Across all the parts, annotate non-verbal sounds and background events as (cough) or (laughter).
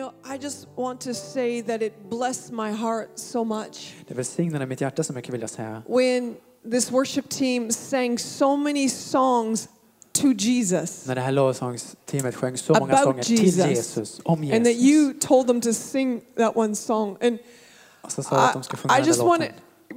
Know, I just want to say that it blessed my heart so much Det välsignade mitt hjärta så mycket vill jag säga. when this worship team sang so many songs to Jesus. När det här lovsångsteamet sjöng så många About sånger till Jesus. Jesus, And that you told them to sing that one song. And Och så sa du att de ska sjunga I, I just want to,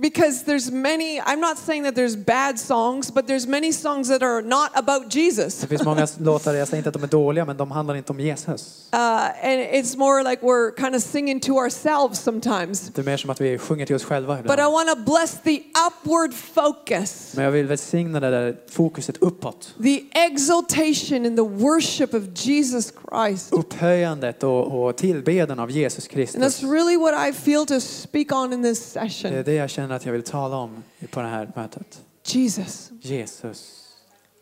because there's many, I'm not saying that there's bad songs, but there's many songs that are not about Jesus. Det finns många (laughs) låtar, jag säger inte att de är dåliga, men de handlar inte om Jesus. Uh, and it's more like we're kind of singing to ourselves sometimes. Det är mer som att vi sjunger till oss själva But I ibland. want to bless the upward focus, Men jag vill välsigna det där fokuset uppåt. the exaltation in the worship of Jesus Christ. Upphöjandet och, och tillbeden av Jesus And Kristus. that's really what I feel to speak on in this Det är session. det jag känner att jag vill tala om på det här mötet. Jesus. Jesus.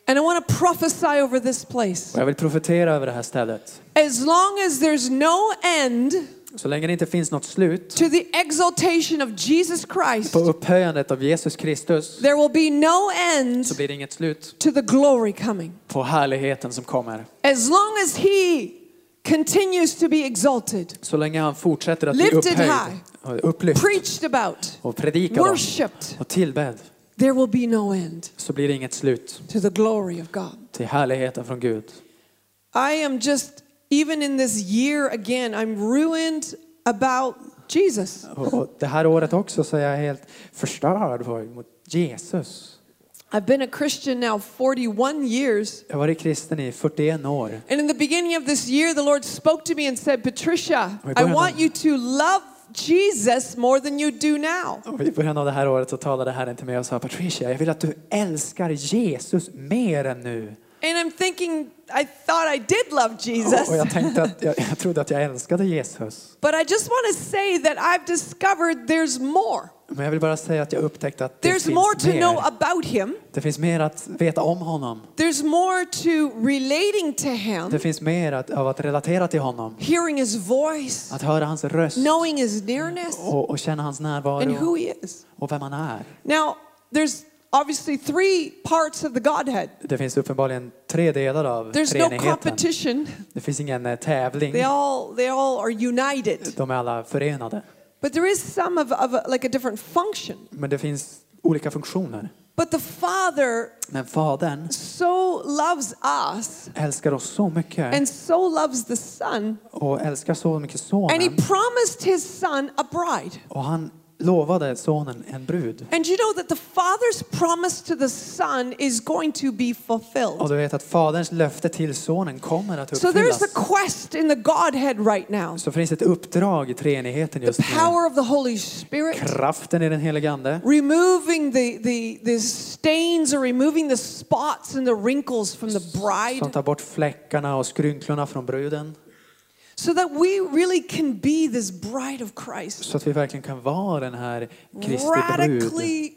And I want to prophesy over this place. Och jag vill profetera över det här stället. As long as there's no end Så länge det inte finns något slut to the exaltation of Jesus Christ, på upphöjandet av Jesus Kristus there will be no end så blir det inget slut to the glory coming. på härligheten som kommer. As long as He continues to be exalted, Så länge han fortsätter att bli upphöjd high. Upplyft preached about, och predikad worshipped, och tillbedd there will be no end så blir det inget slut to the glory of God. till härligheten från Gud. I am just, even in this year again, I'm ruined about Jesus. Och det här året också så är jag helt förstörd för- mot Jesus. I've been a Christian now 41 years. Jag har varit kristen i 41 år. And in the beginning of this year, the Lord spoke to me and said, Patricia, I want you to love Jesus more than you do now. Och I början av det här året så talade Herren till mig och sa Patricia, jag vill att du älskar Jesus mer än nu. And I'm thinking, I thought I did love Jesus. Och jag tänkte att jag, jag trodde att jag älskade Jesus. But I just want to say that I've discovered there's more. Men jag vill bara säga att jag upptäckte att det There's more finns to know mer. about him. Det finns mer att veta om honom. There's more to relating to him, Det finns mer att, av att relatera till honom. hearing his voice, Att höra hans röst knowing his nearness, och, och känna hans and who närvaro he is. och vem han är. Now, there's obviously three parts of the Godhead. Det finns uppenbarligen tre delar av There's no treenigheten. competition. Det finns ingen eh, tävling. They all they all are united. De är alla förenade. But there is some of, of a, like a different function. Men det finns olika funktioner. But the Father Men Fadern so loves us älskar oss så mycket and so loves the Son, och älskar så mycket and He Sonen. promised His Son a bride. Och han lovade Sonen en brud. And you know that the Father's promise to the Son is going to be Och fulfilled. du vet att Faderns löfte till Sonen kommer att So there's uppfyllas. a quest in the Godhead right now. Så finns ett uppdrag i treenigheten The just nu. power of the Holy Spirit. Kraften i den helige Ande. removing the, the, the stains or removing the spots and the wrinkles from the Som bride tar bort fläckarna och skrynklorna från bruden. So that we really can be this bride of Christ. Så att vi verkligen kan vara den här Kristi brud. Radically,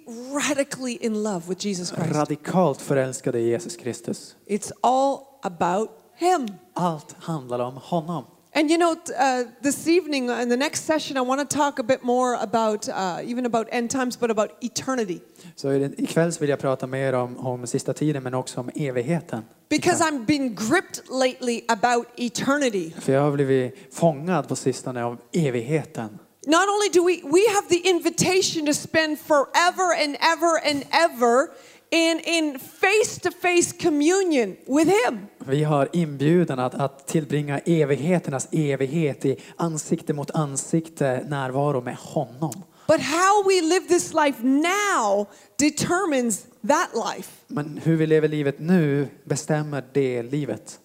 radically in love with Jesus Christ. Radikalt förälskade i Jesus Kristus. It's all about Him. Allt handlar om honom. And you know, uh, this evening uh, in the next session, I want to talk a bit more about, uh, even about end times, but about eternity. Så i så vill jag prata mer om, om sista tiden men också om evigheten. Because I'm being gripped lately about eternity. För jag har blivit fångad på sistone av evigheten. Not only do we we have the invitation to spend forever and ever and ever in in face-to-face communion with him. Vi har inbjudan att, att tillbringa evigheternas evighet i ansikte mot ansikte närvaro med honom. But how we live this life now determines that life. Men hur vi lever livet nu bestämmer det livet.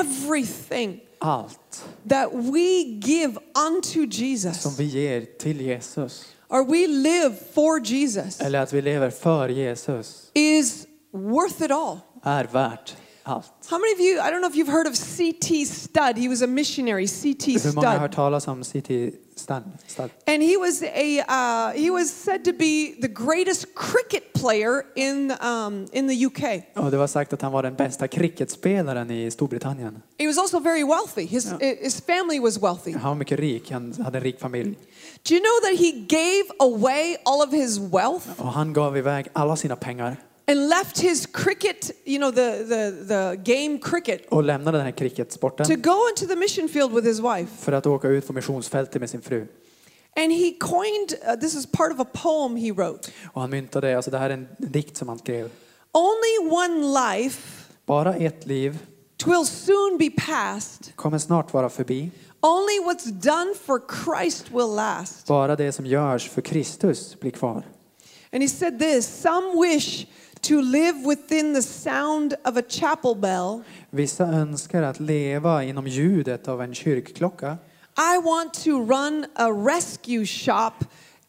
Everything Allt that we give unto som Jesus vi ger till Jesus or we live for Jesus eller att vi lever för Jesus is worth it all. är värt allt. How many of you, I don't know if you've heard of C.T. Studd. He was a missionary, C.T. Hur många har hört Studd. talas om C.T. Studd? Studd? And he was a uh, he was said to be the greatest cricket player in um, in the UK. Och det var sagt att han var den bästa cricketspelaren i Storbritannien. He was also very wealthy. His his family was wealthy. Han var mycket rik, han hade en rik familj. Do you know that he gave away all of his wealth Och han gav iväg alla sina pengar and left his cricket, you know, the, the, the game cricket, och lämnade den här cricketsporten to go into the mission field with his wife. för att åka ut på missionsfältet med sin fru. And he coined, uh, this is part of a poem he wrote. Och han myntade, alltså det här är en dikt som han skrev. Only one life Bara ett liv twill soon be past. kommer snart vara förbi. Only what's done for Christ will last. Bara det som görs för Kristus blir kvar. And he said this Some wish to live within the sound of a chapel bell. Vissa önskar att leva inom ljudet av en kyrkklocka. I want to run a rescue shop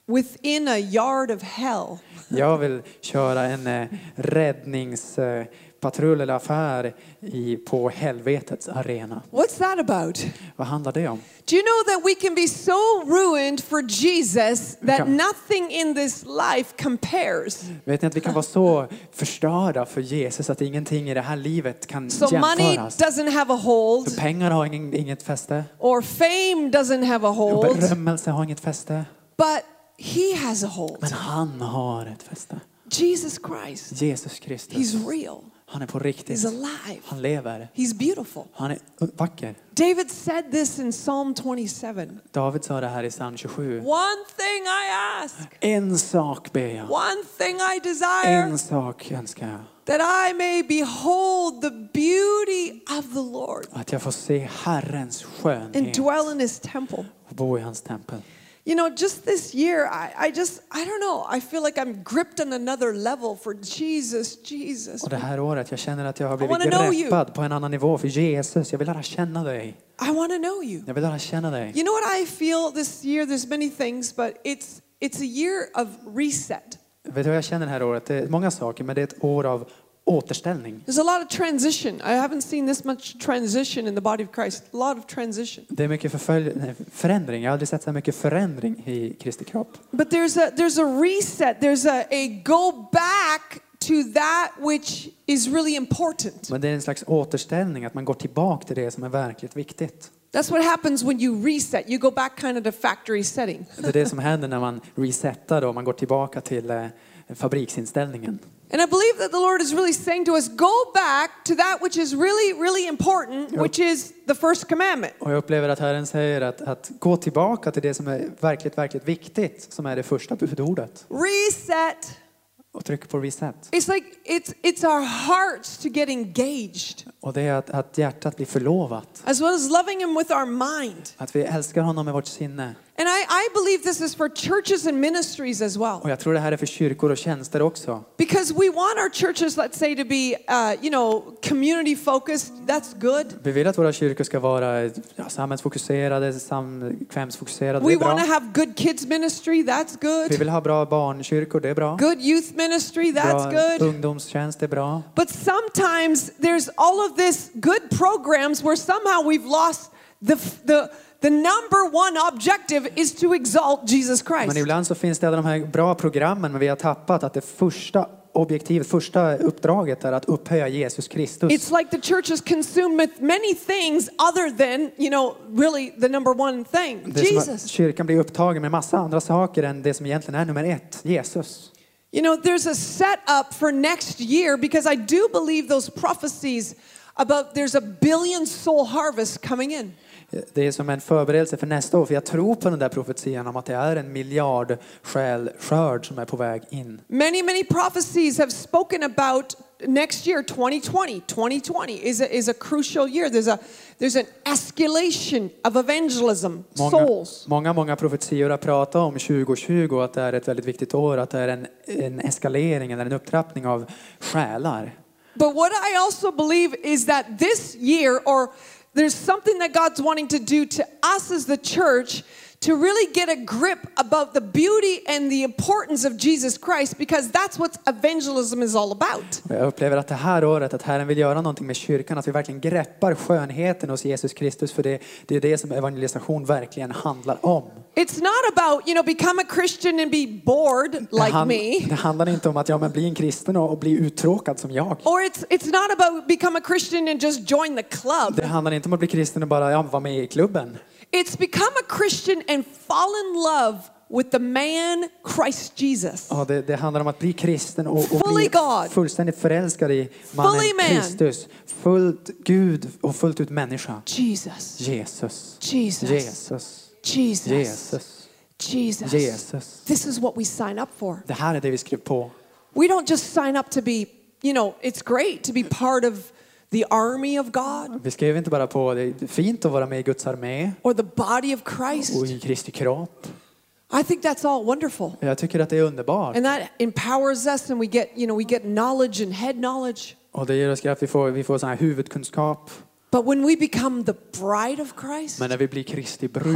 within a yard of hell. Jag vill köra en eh, räddningspatrull eller affär i, på helvetets arena. What's that about? Vad handlar det om? Do you know that we can be so ruined for Jesus that nothing in this life compares? Vet ni att vi kan vara så förstörda för Jesus att ingenting i det här livet kan So money jämföras? doesn't have a hold, För pengar har ingen, inget fäste. or fame doesn't have a Och hold, berömmelse har inget fäste. but he has a hold. Men han har ett fäste. Jesus Christ. Jesus Kristus. He's real. Han är på riktigt. He's alive. Han lever. He's beautiful. Han är vacker. David said this in Psalm 27. David sa det här i psalm 27. One thing I ask, En sak ber jag. one thing I desire, En sak önskar jag. that I may behold the beauty of the Lord Att jag får se Herrens and skönhet dwell in his temple. och bo i hans tempel. You know, just this year, I, I just, I don't know, I feel like I'm gripped on another level for Jesus, Jesus. Och det här året, jag känner att jag har blivit greppad på en annan nivå för Jesus. Jag vill lära känna dig. I want to know you. Jag vill lära känna dig. You know what I feel this year? There's many things, but it's, it's a year of reset. Vet du vad jag känner det här året? Det är många saker, men det är ett år av återställning. There's a lot of transition. I haven't seen this much transition in the body of Christ. A lot of transition. Det är mycket förfölj- förändring. Jag har aldrig sett så mycket förändring i Kristi kropp. But there's a there's a reset. There's a, a go back to that which is really important. Men det är en slags återställning, att man går tillbaka till det som är verkligt viktigt. That's what happens when you reset. You go back kind of to factory setting. Det är det som händer när man resetar och man går tillbaka till eh, fabriksinställningen. And I believe that the Lord is really saying to us, go back to that which is really, really important, which is the first commandment. Och jag upplever att Herren säger att, att gå tillbaka till det som är verkligt, verkligt viktigt, som är det första budordet. Reset. Och tryck på reset. It's like it's it's our hearts to get engaged, Och det är att, att hjärtat blir förlovat. as well as loving Him with our mind. Att vi älskar honom med vårt sinne. And I, I believe this is for churches and ministries as well. Och jag tror det här är för kyrkor och tjänster också. Because we want our churches, let's say, to be, uh, you know, community focused. That's good. Vi vill att våra kyrkor ska vara ja, samhällsfokuserade, samkvämsfokuserade. We want to have good kids ministry. That's Vi good. vill ha bra barnkyrkor, det är bra. Good youth ministry. That's Bra good. ungdomstjänst, det är bra. But sometimes there's all of this good programs where somehow we've lost the, the, the number one objective is to exalt Jesus Men Christ. ibland så finns det alla de här bra programmen men vi har tappat att det första objektivet, första uppdraget är att upphöja Jesus Kristus. It's like the church is consumed with many things other than, you know, really the number one thing, Det Jesus. kyrkan blir upptagen med massa andra saker än det som egentligen är nummer ett, Jesus. You know, there's a setup for next year because I do believe those prophecies about there's a billion soul harvest coming in. Det är som en förberedelse för nästa år, för jag tror på den där profetian om att det är en miljard skörd som är på väg in. Many, many prophecies have spoken about next year, 2020. 2020 is a, is a crucial year. There's, a, there's an escalation of evangelism, Många, souls. många, många profetior har pratat om 2020 att det är ett väldigt viktigt år, att det är en, en eskalering eller en upptrappning av själar. But what I also believe is that this year, or there's something that God's wanting to do to us as the church to really get a grip about the beauty and the importance of Jesus Christ because that's what evangelism is all about. Jag upplever att det här året, att Herren vill göra någonting med kyrkan, att vi verkligen greppar skönheten hos Jesus Kristus, för det, det är det som evangelisation verkligen handlar om. It's not about, you know, become a Christian and be bored like me. det handlar inte om att ja, men bli en kristen och, och bli uttråkad som jag. Or it's it's not about become a Christian and just join the club. Det handlar inte om att bli kristen och bara ja, vara med i klubben. It's become a Christian and fall in love with the man Christ Jesus. Ja, det, det handlar om att bli kristen och, och Fully bli God. fullständigt förälskad i mannen man. Kristus. Fullt Gud och fullt ut människa. Jesus. Jesus. Jesus. Jesus. Jesus. Jesus. Jesus. Jesus. This is what we sign up for. Det här är det vi skrev på. We don't just sign up to be, you know, it's great to be part of the army of God Vi skrev inte bara på det är fint att vara med i Guds armé or the body of Christ. och i Kristi kropp. I think that's all wonderful. Jag tycker att det är underbart. And that empowers us and we get, you know, we get knowledge and head knowledge. Och det ger oss kraft. Vi får, vi får sån här huvudkunskap. But when we become the bride of Christ, Men när vi blir Kristi (laughs) brud,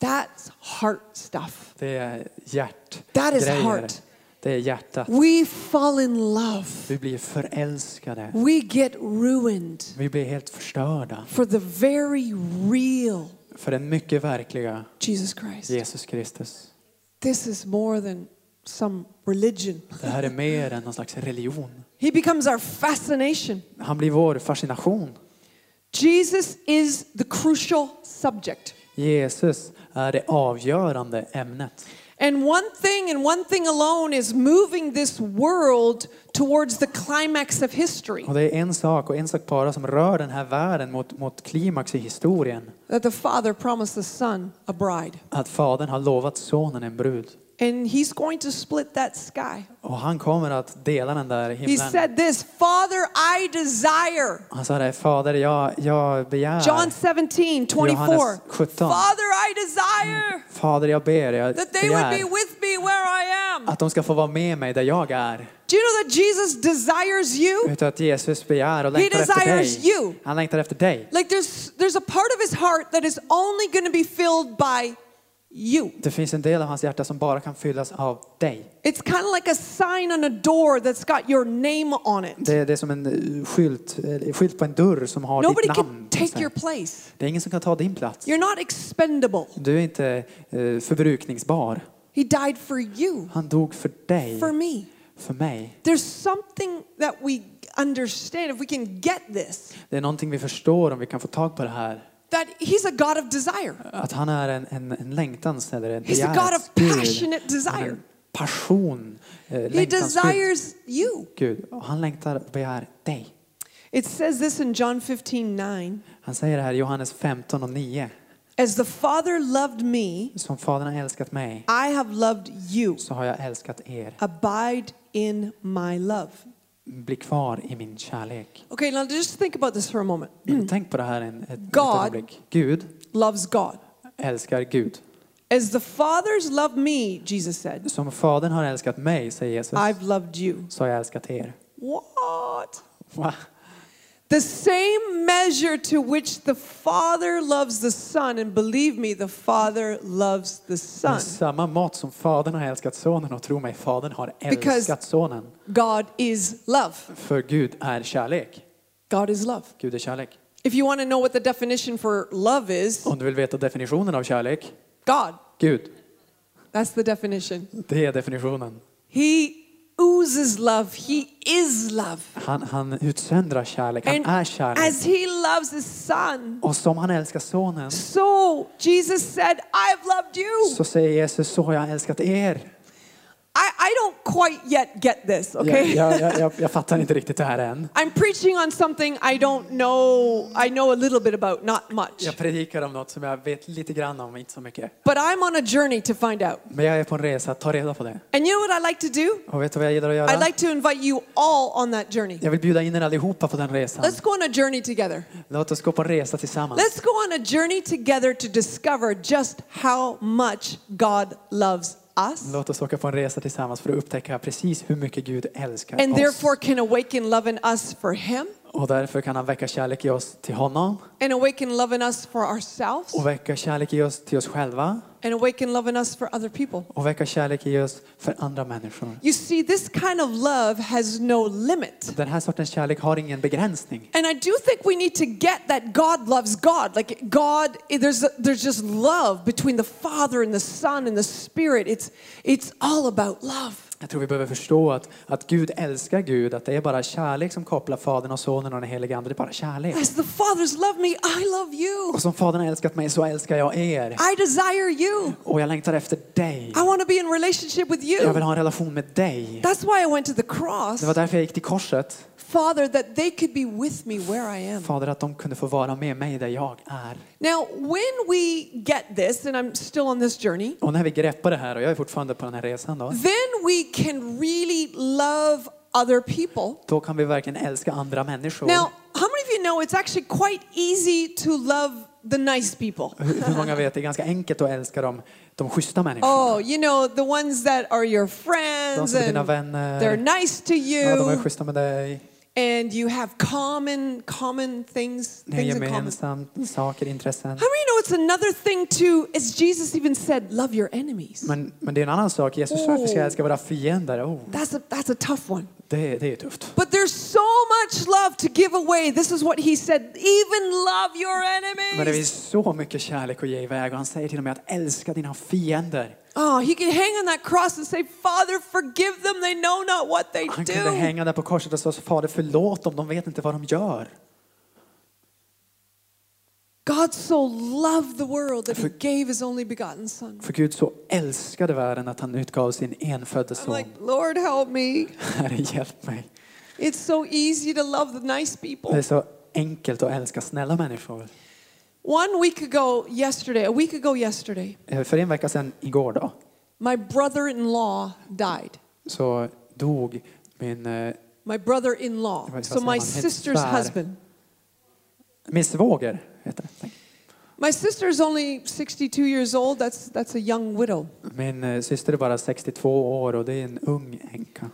that's heart stuff. det är hjärt. That is heart. Det är hjärtat. We fall in love. Vi blir förälskade. We get ruined Vi blir helt förstörda for the very real för den mycket verkliga Jesus Christ. Jesus Kristus. This is more than some religion. Det här är mer än någon slags religion. He becomes our fascination. Han blir vår fascination. Jesus is the crucial subject. Jesus är det avgörande ämnet. And one thing and one thing alone is moving this world towards the climax of history. Och det är en sak och en sak bara som rör den här världen mot, mot klimax i historien. That the Father promised the Son a bride. Att fadern har lovat sonen en brud. And he's going to split that sky. Och han kommer att dela den där He said this Father, I desire. Han sa det, fader jag, jag begär. John 17, 24. Johannes 17. Father, I desire mm. Fader jag ber, jag that they would be with me where I am. att de ska få vara med mig där jag är. Do you know that Jesus desires you? Vet du att Jesus begär och längtar efter desires dig. you. Han längtar efter dig. Like there's there's a part of his heart that is only going to be filled by you. Det finns en del av hans hjärta som bara kan fyllas av dig. It's kind of like a sign on a door that's got your name on it. Det, det är som en eh, skylt, eh, skylt på en dörr som har Nobody ditt can namn. på take your place. Det är ingen som kan ta din plats. You're not expendable. Du är inte eh, förbrukningsbar. He died for you, Han dog för dig, for me. för mig. There's something that we understand if we can get this Det är någonting vi förstår om vi kan få tag på det här. That he's a God of desire. Att han är en, en, en längtans eller en He's a God of passionate desire. passion, eh, He desires you. Gud. Och han längtar och begär dig. It says this in John 15 9. Han säger det här i Johannes 15 och 9. As the Father loved me, Som Fadern har älskat mig I have loved you. så har jag älskat er. Abide in my love. Bli kvar i min kärlek. Okay, now just think about this for a moment. Tänk på det här en, ett God. ögonblick. Gud Loves God. älskar Gud. As the Father's loved me, Jesus said, Som Fadern har älskat mig, säger Jesus, I've loved you. så har jag älskat er. What? Va? The same measure to which the Father loves the Son, and believe me, the Father loves the Med Son. samma mått som Fadern har älskat Sonen och tro mig, Fadern har älskat Sonen. God is love. För Gud är kärlek. God is love. Gud är kärlek. If you want to know what the definition for love is, Om du vill veta definitionen av kärlek, God. Gud. That's the definition. Det är definitionen. He oozes love. He is love. Han, han utsöndrar kärlek, han är kärlek. as he loves his son, Och som han älskar Sonen so Jesus said, I've loved you. så säger Jesus, så har jag älskat er. I, I don't quite yet get this, okay? Jag, jag, jag, (laughs) jag fattar inte riktigt det här än. I'm preaching on something I don't know, I know a little bit about, not much. Jag predikar om något som jag vet lite grann om, inte så mycket. But I'm on a journey to find out. Men jag är på en resa, ta reda på det. And you know what I like to do? Och vet du vad jag gillar att göra? I'd like to invite you all on that journey. Jag vill bjuda in er allihopa på den resan. Let's go on a journey together. Låt oss gå på en resa tillsammans. Let's go on a journey together to discover just how much God loves us Låt oss åka på en resa tillsammans för att upptäcka precis hur mycket Gud älskar and oss. therefore can awaken love in us for Him Och därför kan han väcka kärlek i oss till honom and awaken love in us for ourselves och väcka kärlek i oss till oss själva and awaken love in us for other people. och väcka kärlek i oss för andra människor. You see, this kind of love has no limit. Den här sortens kärlek har ingen begränsning. And I do think we need to get that God loves God. Like God, eh, there's there's just love between the Father and the Son and the Spirit. It's it's all about love. Jag tror vi behöver förstå att, att Gud älskar Gud, att det är bara kärlek som kopplar Fadern och Sonen och den helige Ande. Det är bara kärlek. As the Father's loved me, I love you. Och som Fadern har älskat mig så älskar jag er. I desire you. Och jag längtar efter dig. I want to be in relationship with Jag you. vill ha en relation med dig. That's why I went to the cross. Det var därför jag gick till korset. Father, that they could be with me where I am. Fader, att de kunde få vara med mig där jag är. Now, when we get this, and I'm still on this journey, Och när vi greppar det här, och jag är fortfarande på den här resan då, then we can really love other people. då kan vi verkligen älska andra människor. Now, how many of you know it's actually quite easy to love the nice people? Hur många vet det är ganska enkelt att älska de, de schyssta människorna? Oh, you know, the ones that are your De friends som är dina vänner. they're nice to Ja, de är you schyssta med dig. And you have common common things, things in common. saker, intressen. How many know it's another thing too, as Jesus even said, love your enemies. Men, men det är en annan sak. Jesus sa att vi ska älska våra fiender. Oh, That's a that's a tough one. det, det är tufft. But there's so much love to give away. This is what he said. Even love your Men det enemies. finns så mycket kärlek att ge iväg och han säger till och med att älska dina fiender. Oh, he could hang on that cross and say, Father, forgive them. They know not what they Han kunde do. hänga där på korset och säga Fader förlåt dem, de vet inte vad de gör. God so loved the world that he gave his only begotten son. För Gud så älskade världen att han utgav sin enfödde I'm son. like, Lord, help me. (laughs) Herre hjälp mig. It's so easy to love the nice Det är så enkelt att älska snälla människor. One week ago, yesterday, a week ago, yesterday, Eh, För en vecka sedan, igår då, my brother in law died. så dog min, eh, My brother in law. Vad So my sister's husband. min svåger. Heter det. My sister's only 62 years old. That's, that's a young widow. Min eh, syster är bara 62 år och det är en ung änka.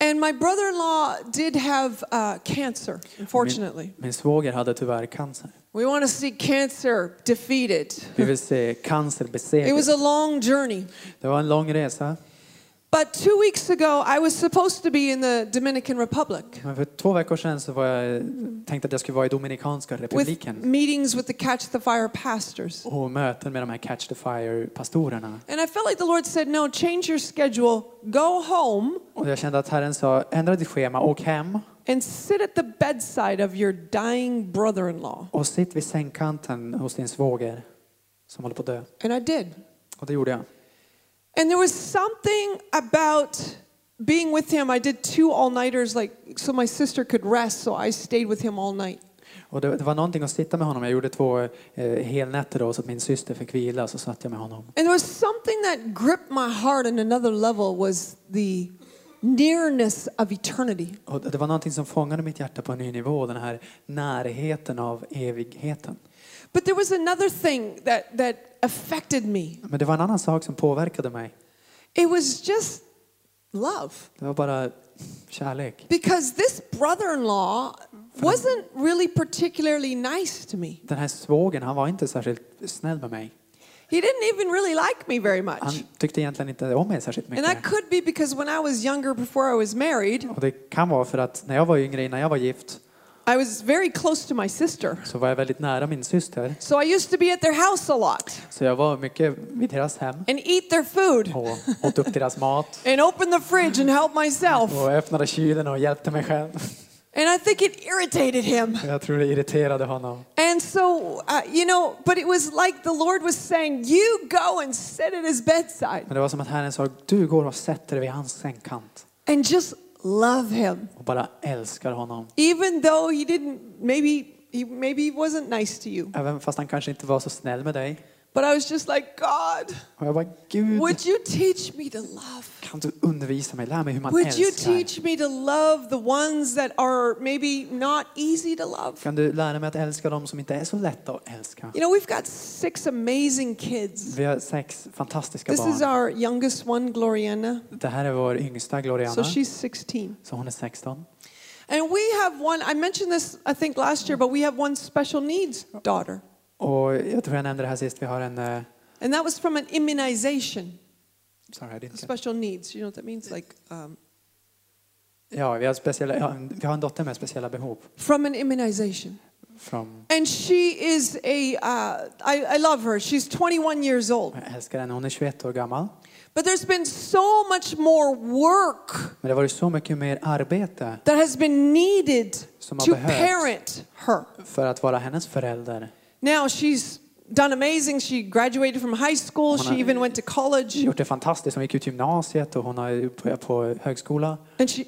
And my brother in law did have uh, cancer, unfortunately. Min, min svåger hade tyvärr cancer. We want to see cancer defeated. Vi vill se cancer It was a long journey. Det var en lång resa. But two weeks ago, I was supposed to be in the Dominican Republic Men för två veckor sedan så var jag, att jag skulle vara i Dominikanska with republiken meetings with the Catch the Fire pastors. och möten med de här Catch the Fire-pastorerna. And I felt like the Lord said, No, change your schedule, go home, Och jag kände att Herren sa, ändra ditt schema, åk hem and sit at the bedside of your dying brother in law. och sitt vid sängkanten hos din svåger som håller på att dö. And I did. Och det gjorde jag. And there was something about being with him. I did two all nighters, like so my sister could rest, so I stayed with him all night. Och det, det var någonting att sitta med honom. Jag gjorde två eh, helnätter då så att min syster fick vila, så satt jag med honom. And there was something that gripped my heart on another level was the nearness of eternity. Och det var någonting som fångade mitt hjärta på en ny nivå, den här närheten av evigheten. But there was another thing that, that affected me. Men det var en annan sak som påverkade mig. It was just love. Det var bara kärlek. Because this brother in law wasn't really particularly nice to me. Den här svågen, han var inte särskilt snäll med mig. He didn't even really like me very Han much. tyckte egentligen inte om mig särskilt And mycket. that could be because when I was younger, before I was married, Och det kan vara för att när jag var yngre, innan jag var gift, I was very close to my sister. så var jag väldigt nära min syster. So I used to be at their house a lot Så jag var mycket vid deras hem and eat their food och åt upp deras mat and open the fridge and help myself. och öppnade kylen och hjälpte mig själv. And I think it irritated him. Jag tror det irriterade honom. And so, uh, you know, but it was like the Lord was saying, You go and sit at his bedside Men det var som att Herren sa, du går och sätter dig vid hans sängkant and just love him. och bara älskar honom. Even though he didn't, maybe he, maybe he wasn't nice to you. Även fast han kanske inte var så snäll med dig. But I was just like, God, Och jag bara, Gud, would you teach me to love? kan du undervisa mig? Lär mig hur man Would you älskar. teach me to love the ones that are maybe not easy to love? Kan du lära mig att älska dem som inte är så lätta att älska? You know, we've got six amazing kids. Vi har sex fantastiska This is barn. our youngest one, Gloriana. Det här är vår yngsta So Gloriana, she's 16. så hon är 16. And we have one, I mentioned this I think last year, but we have one special needs daughter. Och jag tror jag nämnde det här sist, vi har en... eh, And that was from an immunization. sorry, I didn't get- Special needs, you know what that means? Like um, Ja, vi har, speciella, ja, vi har en dotter med speciella behov. from an immunization. From, And she is a, uh, I, I love her. She's 21 years old. jag älskar henne, hon är 21 år gammal. But there's been so much more work Men det har varit så mycket mer arbete that has been needed Som har to behövts. parent her. för att vara hennes förälder. Now she's done amazing. She graduated from high school. She har- even went to college. Gjort det fantastiskt. Hon gick ut gymnasiet och hon på, på högskola. And she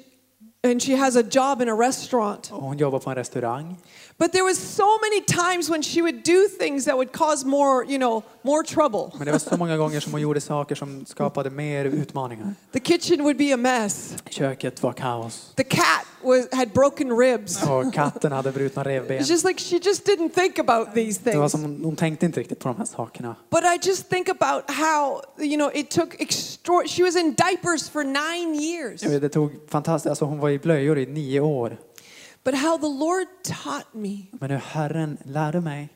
and she has a job in a restaurant. Och hon jobbar på en restaurang. But there was so many times when she would do things that would cause more, you know, more trouble. Men det var så många gånger som hon gjorde saker som skapade mer utmaningar. The kitchen would be a mess. Köket var kaos. The cat was had broken ribs. Och katten hade brutna revben. It's just like she just didn't think about these Det var things. som hon, hon tänkte inte riktigt på de här sakerna. But I just think about how, you know, it took extra she was in diapers for 9 years. Det tog fantastiskt. Alltså hon var i blöjor i nio år. But how the Lord taught me Men nu Herren lärde mig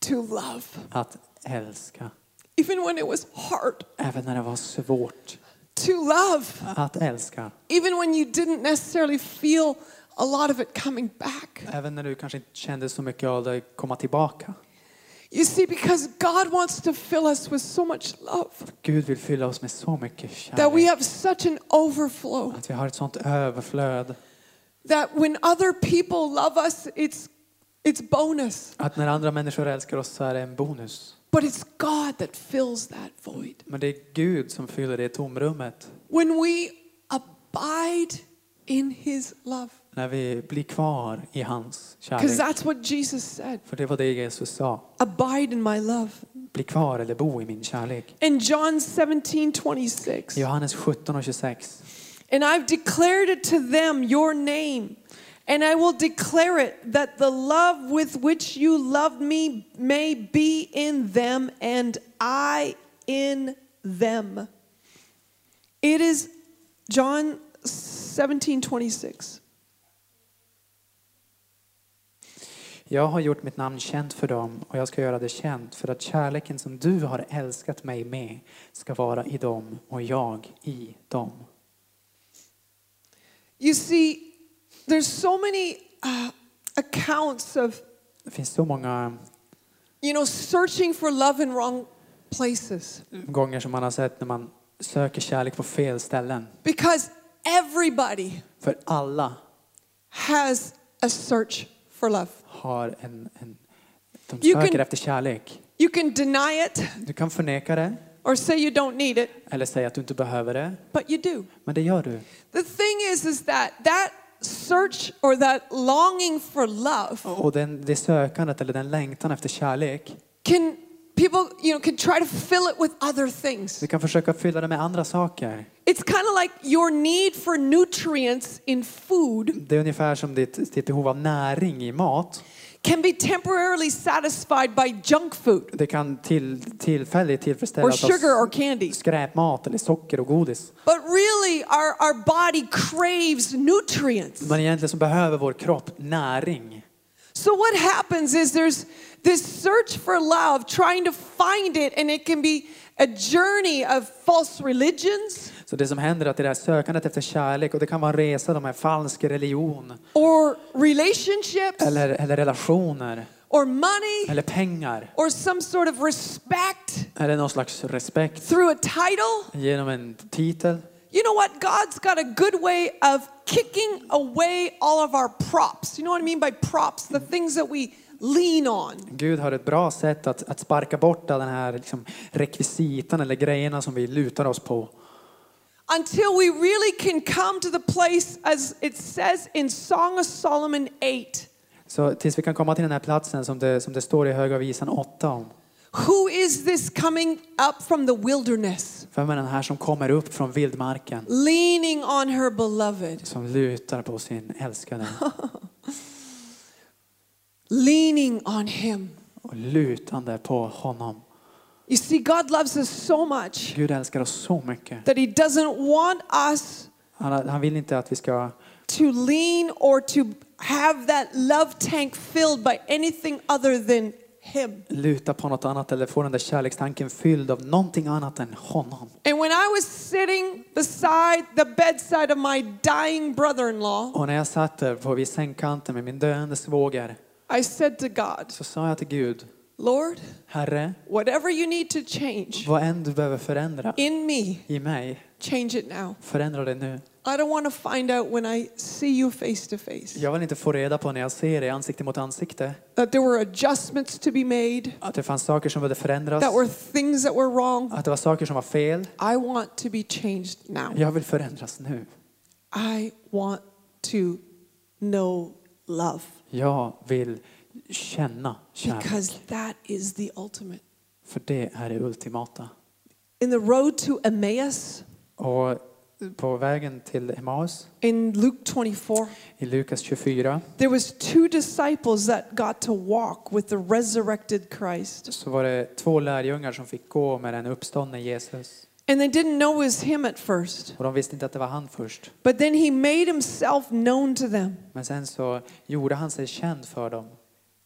to love att älska. even when it was hard. Även när det var svårt To love att älska. even when you didn't necessarily feel a lot of it coming back. Även när du kanske inte kände så mycket av det komma tillbaka. You see, because God wants to fill us with so much love Gud vill fylla oss med så mycket that we kärlek. have such an overflow Att vi har ett sånt överflöd. that when other people love us, it's, it's bonus. Att när andra människor älskar oss så är det en bonus. But it's God that fills that void. Men det är Gud som fyller det tomrummet. When we abide in His love. När vi blir kvar i hans Because that's what Jesus said För det var det Jesus sa. abide in my love. Bli kvar eller bo i min kärlek. In John 17 26. I Johannes 17 och 26. And I've declared it to them, your name. And I will declare it that the love with which you loved me may be in them and I in them. It is John 17 26. Jag har gjort mitt namn känt för dem och jag ska göra det känt för att kärleken som du har älskat mig med ska vara i dem och jag i dem. You see, there's so many uh, accounts of, Det finns så många you know, searching for love in wrong places. gånger som man har sett när man söker kärlek på fel ställen. Because everybody För alla has a search for love. har en, en de You söker can- efter kärlek. You can deny it Du kan förneka det or say you don't need it, eller säga att du inte behöver det. but you do. Men det gör du. The thing is, is that that search or that longing for love Och den, det sökandet eller den längtan efter kärlek, can people, you know, can try to fill it with other things. du kan försöka fylla det med andra saker. It's kind of like your need for nutrients in food Det är ungefär som ditt, ditt behov av näring i mat. Can be temporarily satisfied by junk food Det kan till, tillfälligt or tillfredsställas sugar or candy. skräpmat eller socker och godis. But really, our, our body craves nutrients. Men egentligen så behöver vår kropp näring. So what happens is there's this search for love, trying to find it, and it can be a journey of false religions Så det som händer är att det där sökandet efter kärlek, och det kan vara en resa med falsk religion, or relationships eller, eller relationer, or money eller pengar, or some sort of respect eller någon slags respekt through a title. genom en titel. You know what? God's got a good way of kicking away all of our props. You know what I mean by props? The things that we lean on. Gud har ett bra sätt att, att sparka bort den här liksom, rekvisitan eller grejerna som vi lutar oss på. Until we really can come to the place, as it says in Song of Solomon 8 Så tills vi kan komma till den här platsen som det, som det står i Höga visan 8 om. Who is this coming up from the wilderness, Vem är den här som kommer upp från vildmarken? leaning on her beloved? Som lutar på sin älskade. (laughs) Leaning on him. Och lutande på honom. You see, God loves us so much Gud älskar oss så mycket. that He doesn't want us Han, han vill inte att vi ska to lean or to have that love tank filled by anything other than Him. luta på något annat eller få den där kärlekstanken fylld av någonting annat än honom. And when I was sitting beside the bedside of my dying brother in law, Och när jag satt där på vid sängkanten med min döende svåger I said to God, så sa jag till Gud, Lord, Herre, whatever you need to change vad än du behöver förändra in me, i mig, change it now. förändra det nu. I don't want to find out when I see you face to face Jag vill inte få reda på när jag ser dig ansikte mot ansikte that there were adjustments to be made, att det fanns saker som behövde förändras, that were things that were wrong. att det var saker som var fel. I want to be changed now. Jag vill förändras nu. I want to know love Jag vill känna kärlek, because that is the ultimate. för det är det ultimata. In the road to Emmaus, Och på vägen till Emmaus in Luke 24, i Lukas 24 there was two disciples that got to walk with the resurrected Christ. så var det två lärjungar som fick gå med den uppståndne Jesus. And they didn't know it was him at first. Och de visste inte att det var han först. But then he made himself known to them. Men sen så gjorde han sig känd för dem.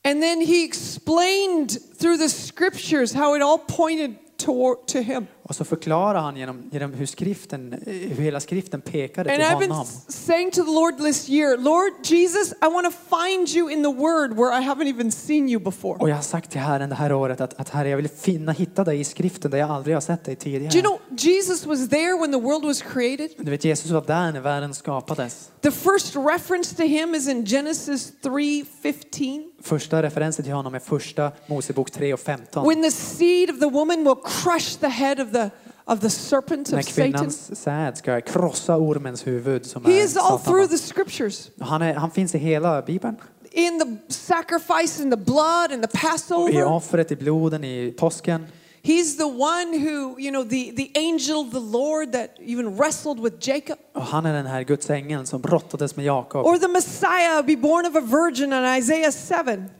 And then he explained through the scriptures how it all pointed toward to him. Och så förklarar han genom, genom hur, skriften, hur hela skriften pekade And till I've been honom. s- saying to the Lord this year, Lord Jesus, I want to find you in the word where I haven't even seen you before. Och jag har sagt till Herren det här året att, att Herre, jag vill finna, hitta dig i skriften där jag aldrig har sett dig tidigare. Do you know Jesus was there when the world was created? Du vet, Jesus var där när världen skapades. The first reference to him is in Genesis 3:15. Första referensen till honom är första Mosebok 3 och 15. When the seed of the woman will crush the head of the of the serpent of Satan. säd ska krossa ormens huvud som He is all through the scriptures. Han, är, han finns i hela Bibeln. In the sacrifice and the blood and the I Passover. offret, i bloden, i påsken. He's the one who, you know, the, the angel of the Lord that even wrestled with Jacob. Och han är den här Guds ängeln som brottades med Jakob. Or the Messiah be born of a virgin in Isaiah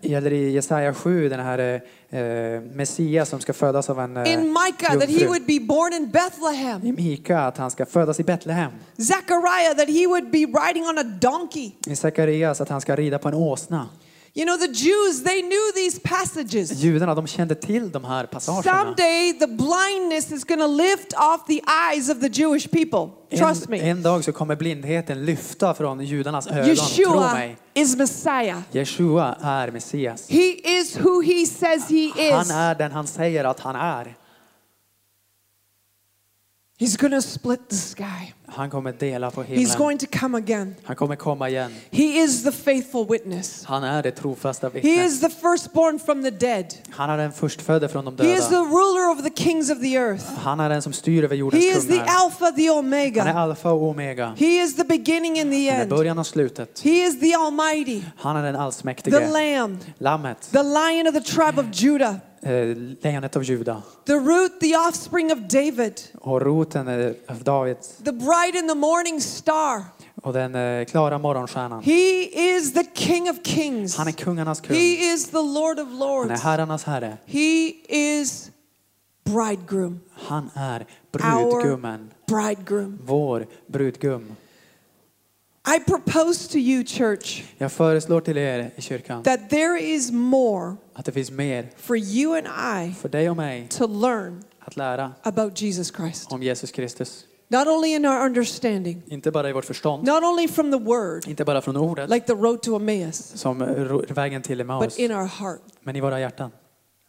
7. Eller i Jesaja 7, den här eh, Messias som ska födas av en eh, In Micah that he would be born in Bethlehem. I Mika att han ska födas i Betlehem. Zechariah that he would be riding on a donkey. I Sakarias att han ska rida på en åsna. You know, the Jews, they knew these passages. Judarna de kände till de här passagerna. Someday the blindness is going to lift off the eyes of the Jewish people. Trust En, me. en dag så kommer blindheten lyfta från judarnas ögon. Yeshua is Messiah. Jeshua är Messias. He is who he says he Han is. är den han säger att han är. He's going to split the sky. Han kommer dela på He's himlen. going to come again. Han kommer komma igen. He is the faithful witness. Han är det trofasta He vittnet. is the firstborn from the dead. Han är den förstfödde från de He is the döda. ruler of the kings of the earth. Han är den som styr över jordens He is the kungar. Alpha, the Han är Omega. alfa och omega. He is the beginning and the Han är end. början och slutet. He is the Almighty, Han är den the allsmäktige. Lamb, Lammet, the Lion of the tribe of Judah, eh, lejonet av Juda. the root, the offspring of David, Och roten är av David. the bright in the morning star. Och den eh, klara morgonstjärnan. He is the King of kings. Han är kungarnas kung. He is the Lord of Han är lords. herrarnas herre. He is bridegroom, Han är our brudgummen. bridegroom. Vår brudgum. I propose to you, church, Jag föreslår till er i kyrkan that there is more att det finns mer for you and I för dig och mig to learn att lära about Jesus Christ. om Jesus Kristus. Not only in our understanding, Inte bara i vårt förstånd, not only from the word, inte bara från ordet like the road to Emmaus, som vägen till but Emmaus, in our heart, men i våra hjärtan.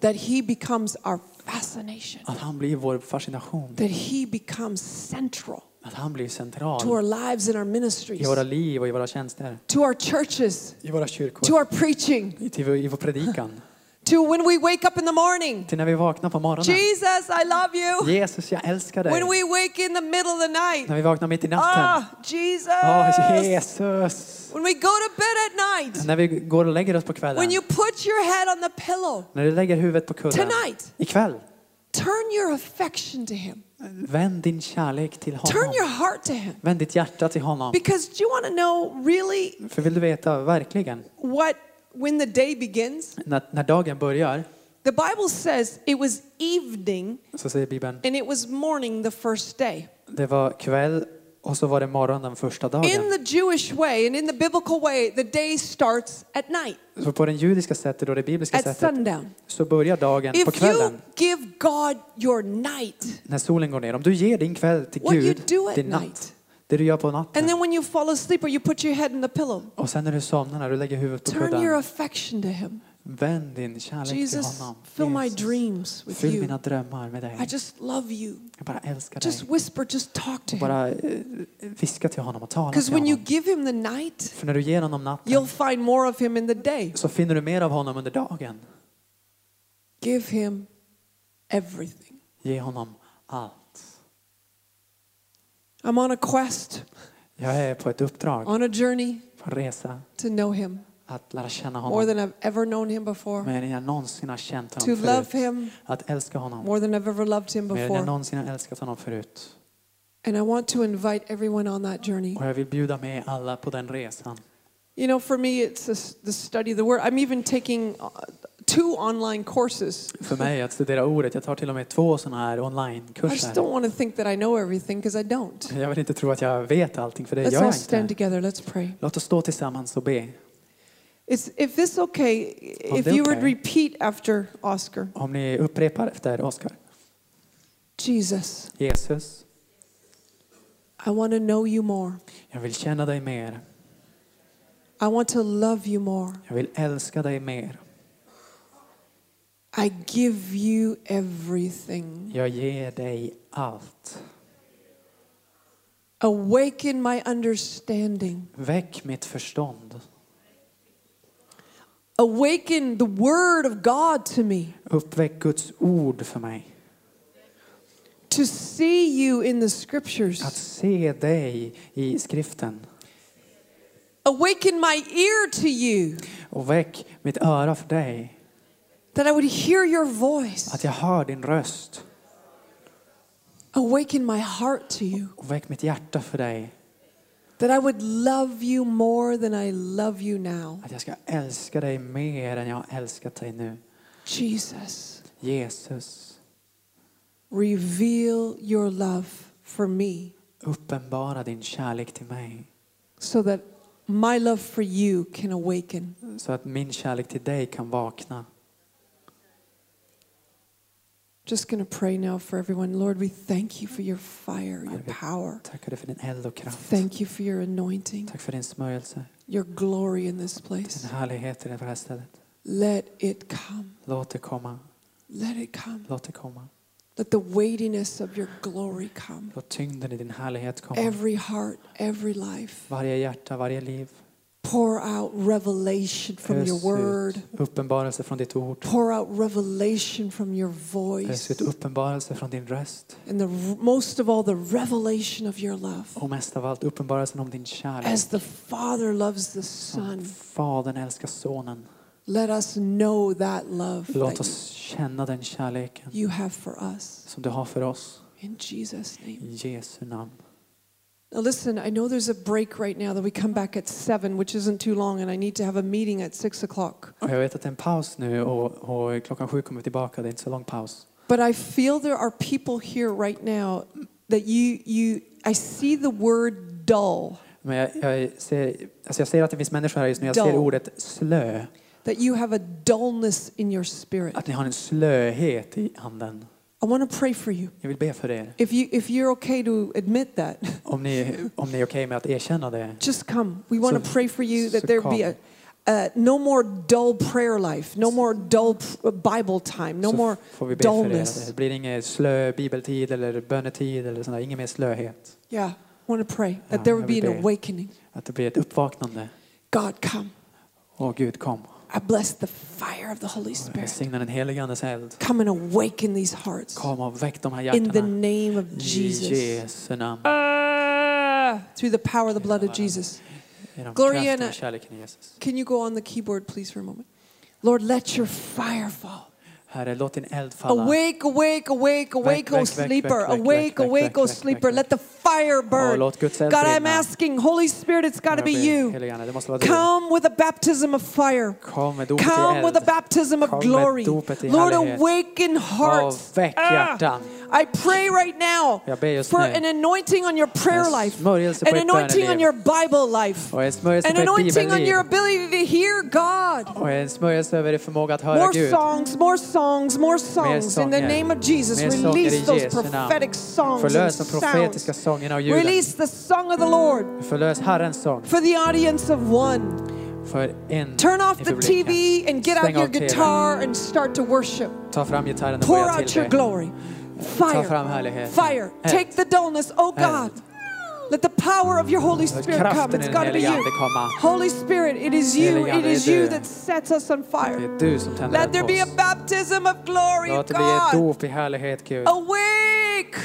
that He becomes our fascination, Att han blir vår fascination. that He becomes central Att han blir to central our lives and our i ministries, våra liv och i våra tjänster. to our churches, I våra to kyrkor. our preaching, I, till, I vår predikan. (laughs) to when we wake up in the morning. Till när vi vaknar på morgonen. Jesus, I love you. Jesus, jag älskar dig. When we wake in the middle of the night. När vi vaknar mitt i natten. Ah, Jesus. Jesus. When we go to bed at night. När vi går och lägger oss på When kvällen. you put your head on the pillow. När du lägger huvudet på kudden. Tonight. Ikväll. Turn your affection to Him. Vänd din kärlek till Turn honom. your heart to Him. Vänd ditt hjärta till honom. Because do you want to know really För vill du veta verkligen, what, when the day begins? när, när dagen börjar, The Bible says it was evening så säger Bibeln, and it was morning the first day. det var kväll och så var det morgon den första In dagen. the Jewish way and in the biblical way, the day starts at night, Så på det judiska sättet och det bibliska at sättet sundown. så börjar dagen på If you kvällen. give God your night, När solen går ner. Om du ger din kväll till What you Gud, do at din natt. night. Det du gör på and natten. then when you fall asleep or you put your head in the pillow, Och sen när du somnar, när du lägger huvudet på turn your kudden. affection to Him. Vänd din kärlek till Jesus, honom. fill my dreams with Fyll you. mina drömmar med dig. I just love you. Jag bara älskar Just dig. whisper, just talk to him. bara eh, viska till honom och tala till when you honom. give him the night, För när du ger honom natten you'll find more of him in the day. så finner du mer av honom under dagen. Give him everything. Ge honom allt. I'm on a quest, Jag är på ett uppdrag, on a journey på en resa to know him att lära känna more honom. than I've ever known him before, Mer än jag någonsin har känt to honom love förut. him Att älska honom. more than I've ever loved him Mer än jag before. någonsin har älskat honom förut. And I want to invite everyone on that journey. Och jag vill bjuda med alla på den resan. You know, for me, it's the study of the word. I'm even taking uh, two online courses. För mig att studera ordet, jag tar till och med två sådana här I just don't onlinekurser. want to think that I know everything because I don't. Jag vill inte tro att jag vet allting, för det Let's gör all jag stand inte. together. Let's pray. Låt oss stå tillsammans och be. If this okay, if det är you would okej. repeat after Oscar. Om ni upprepar efter Oskar. Jesus, Jesus, I want to know you more. jag vill känna dig mer. I want to love you more. Jag vill älska dig mer. I give you everything. Jag ger dig allt. Awaken my understanding. Väck mitt förstånd. Awaken the word of God to me. Uppväck Guds ord för mig. To see you in the Att scriptures. se dig i skriften. Awaken my ear to you. Och väck mitt öra för dig. That I would hear your voice. Att jag hör din röst. Awaken my heart to you. Och väck mitt hjärta för dig. That I would love you more than I love you now. Att jag ska älska dig mer än jag har älskat dig nu. Jesus, Jesus, reveal your love for me uppenbara din kärlek till mig. so that my love for you can awaken. Så att min kärlek till dig kan vakna. Just to pray now for everyone. Lord, we thank you for your fire, your power. Tackar dig för din eld och kraft. Thank you for your anointing, Tack för din smörjelse. your glory in this Din place. härlighet i det här stället. Let it come. Låt det komma. Let it come. Låt det komma. Let the weightiness of your glory come. Låt tyngden i din härlighet komma. Every heart, every life. Varje hjärta, varje liv. Pour out revelation from your Ös word. ut uppenbarelse från ditt ord. Pour out revelation from your Ös voice. ut uppenbarelse från din röst. And the most of all, the revelation of your love. Och mest av allt uppenbarelsen om din kärlek. As the Father loves the Som Son, Fadern älskar Sonen. let us know that love Låt oss känna den kärleken you have for us. som du har för oss. In Jesus' name. I Jesu namn. Now, listen, I know there's a break right now that we come back at 7, which isn't too long, and I need to have a meeting at 6 o'clock. Och jag vet att det är en paus nu och, och klockan sju kommer vi tillbaka. Det är inte så lång paus. But I feel there are people here right now that you, you I see the word dull, Men jag, jag, ser, alltså jag ser att det finns människor här just nu. Jag ser Dull. ordet slö. that you have a dullness in your spirit. Att ni har en slöhet i anden. I want to pray for you. Jag vill be för er. If, you. if you're okay to admit that, (laughs) Om ni, om ni är okej med att erkänna det. just come. We want to pray for you that there be a, uh, no more dull prayer life, no more dull p- Bible time, no more dullness. Det blir ingen slö bibeltid eller bönetid eller sånt där. Ingen mer slöhet. Yeah, I want to pray that there would jag be an awakening. Att det blir ett uppvaknande. God, come. Åh Gud, kom. I bless the fire of the Holy Spirit. signar den helige Andes eld. Come and awaken these hearts Kom och väck de här in the name of I Jesus. Jesu namn. Ah, through the power of the blood of Jesus. Gloriana- kraften och kärleken i Jesus. Can you go on the keyboard, please, for a moment? Lord, let your fire fall. Herre, låt din eld falla. Awake, awake, awake, awake, Väck, O väck, väck, sleeper. väck, väck, Awake, väck, awake, väck, O väck, sleeper. väck, Let the fire Åh, burn. låt Guds eld God, I'm brinna. asking, Holy Spirit, it's got to Jag be ber, you. helige Ande, det måste vara du. Come with a baptism of fire. Kom med dopet i Come with a eld. baptism of Kom med glory. dopet i Lord, härlighet. awaken Och hearts. väck Ah. I pray right now Jag ber just for an anointing on your prayer life, an anointing on your Bible life, Och en smörjelse an anointing on your ability to hear God. Och en smörjelse över förmåga att höra More songs, more songs, more songs. In the name of Jesus, Mer sånger i release those prophetic songs and Förlös de profetiska sounds. sångerna och ljuden. Release the song of the Lord Förlös Herrens sång for the audience of one. Turn off the. TV and get out your guitar and start to worship. Ta fram gitarren och Pour out your glory. Ta Fire. fram härligheten. Fire. Eld. Take the dullness. Oh God. Let the power of your Holy Spirit kraften come. i It's den got to be helige you. Ande komma. Holy Spirit, it is you. Helige It Ande, is det är you du. that sets us on Det fire. är du som tänder Let eld there på be a oss. baptism of glory, Låt det bli ett God. dop i härlighet Gud. Awake.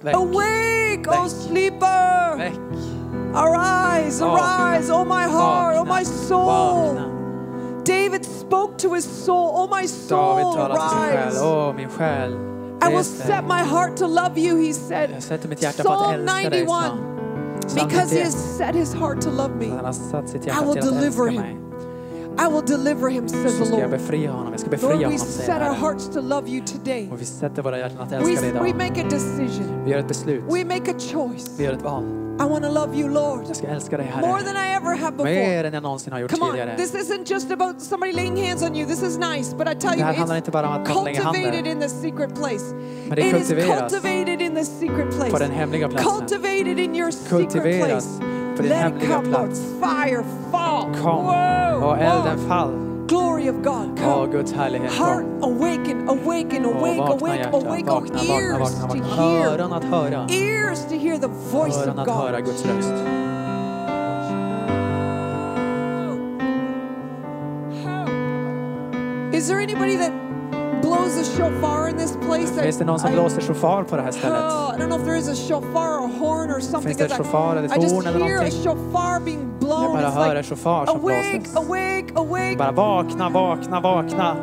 Väck, Awake, oh Väck. sleeper. väck, Arise, Vakna. arise, oh my heart, oh vakna, my soul. vakna. David spoke to his soul, oh my David soul, talar I will set my heart to love you, he said. Psalm 91. Because he has set his heart to love me, I will deliver him. I will deliver him, says the Lord. Lord, we set our hearts to love you today. We, we make a decision. We make a choice. Vi gör ett val. I want to love you, Lord, Jag ska älska dig, more than I ever have before. Mer än jag någonsin har gjort Come on, tidigare. this isn't just about somebody laying hands on you. This is nice, but I tell you, här handlar inte bara om it's att någon lägger cultivated in the secret place. Men det It is cultivated in the secret på place. den hemliga platsen. Cultivated in your secret place. på din Let it come, Lord. Fire, fall. Kom Whoa, och elden whoa. fall. Glory of God, come. Heart awaken, awaken, awake, awake, awake. Oh, ears to hear. Öron att höra. Ears to hear the voice of God. Is there anybody that blows a shofar in this place? Finns det någon som I- blåser shofar på det här stället? Oh, I don't know if there is a shofar or a horn or something. Finns det ett 'cause I- shofar eller I ett just horn eller hear a shofar being blown. Jag bara It's hör like, shofar som awake, blåses. awake, awake. Bara vakna, vakna, vakna.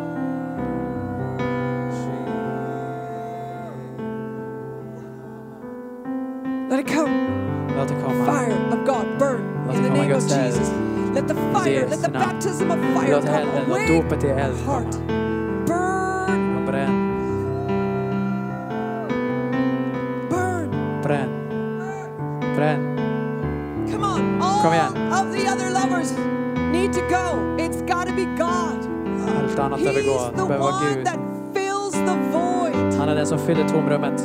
Let it come. Låt det komma. Fire of God burn Låt in the name of. Jesus. Let the fire, let the baptism of fire Låt come. elden, Awake, dopet i eld heart. Come on, all Kom igen. of the other lovers need to go. It's got to be God. Allt annat behöver gå. He's Det the behöver vara one Gud. that fills the void. Han är den som fyller tomrummet.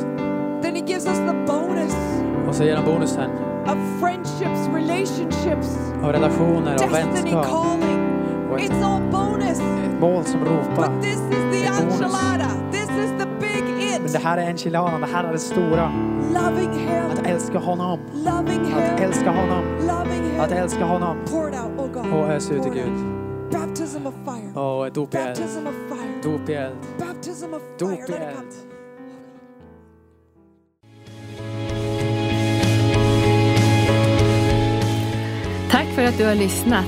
Then he gives us the bonus Och så ger han bonusen of friendships, relationships, av relationer och destiny vänskap. calling. Och ett, It's all bonus. ett mål som ropar. But this is the enchilada. This is the big Men det it. här är enchiladan, det här är det stora. Loving him. Att älska honom. Att älska honom. Att älska honom. Out, oh. Och ös ut i Gud. Och dop i eld. Dop i eld. Dop i eld. Tack för att du har lyssnat.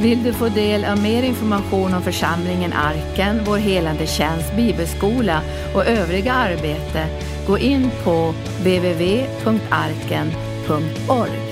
Vill du få del av mer information om församlingen Arken, vår helande tjänst, bibelskola och övriga arbete, gå in på www.thebrainfeed.org.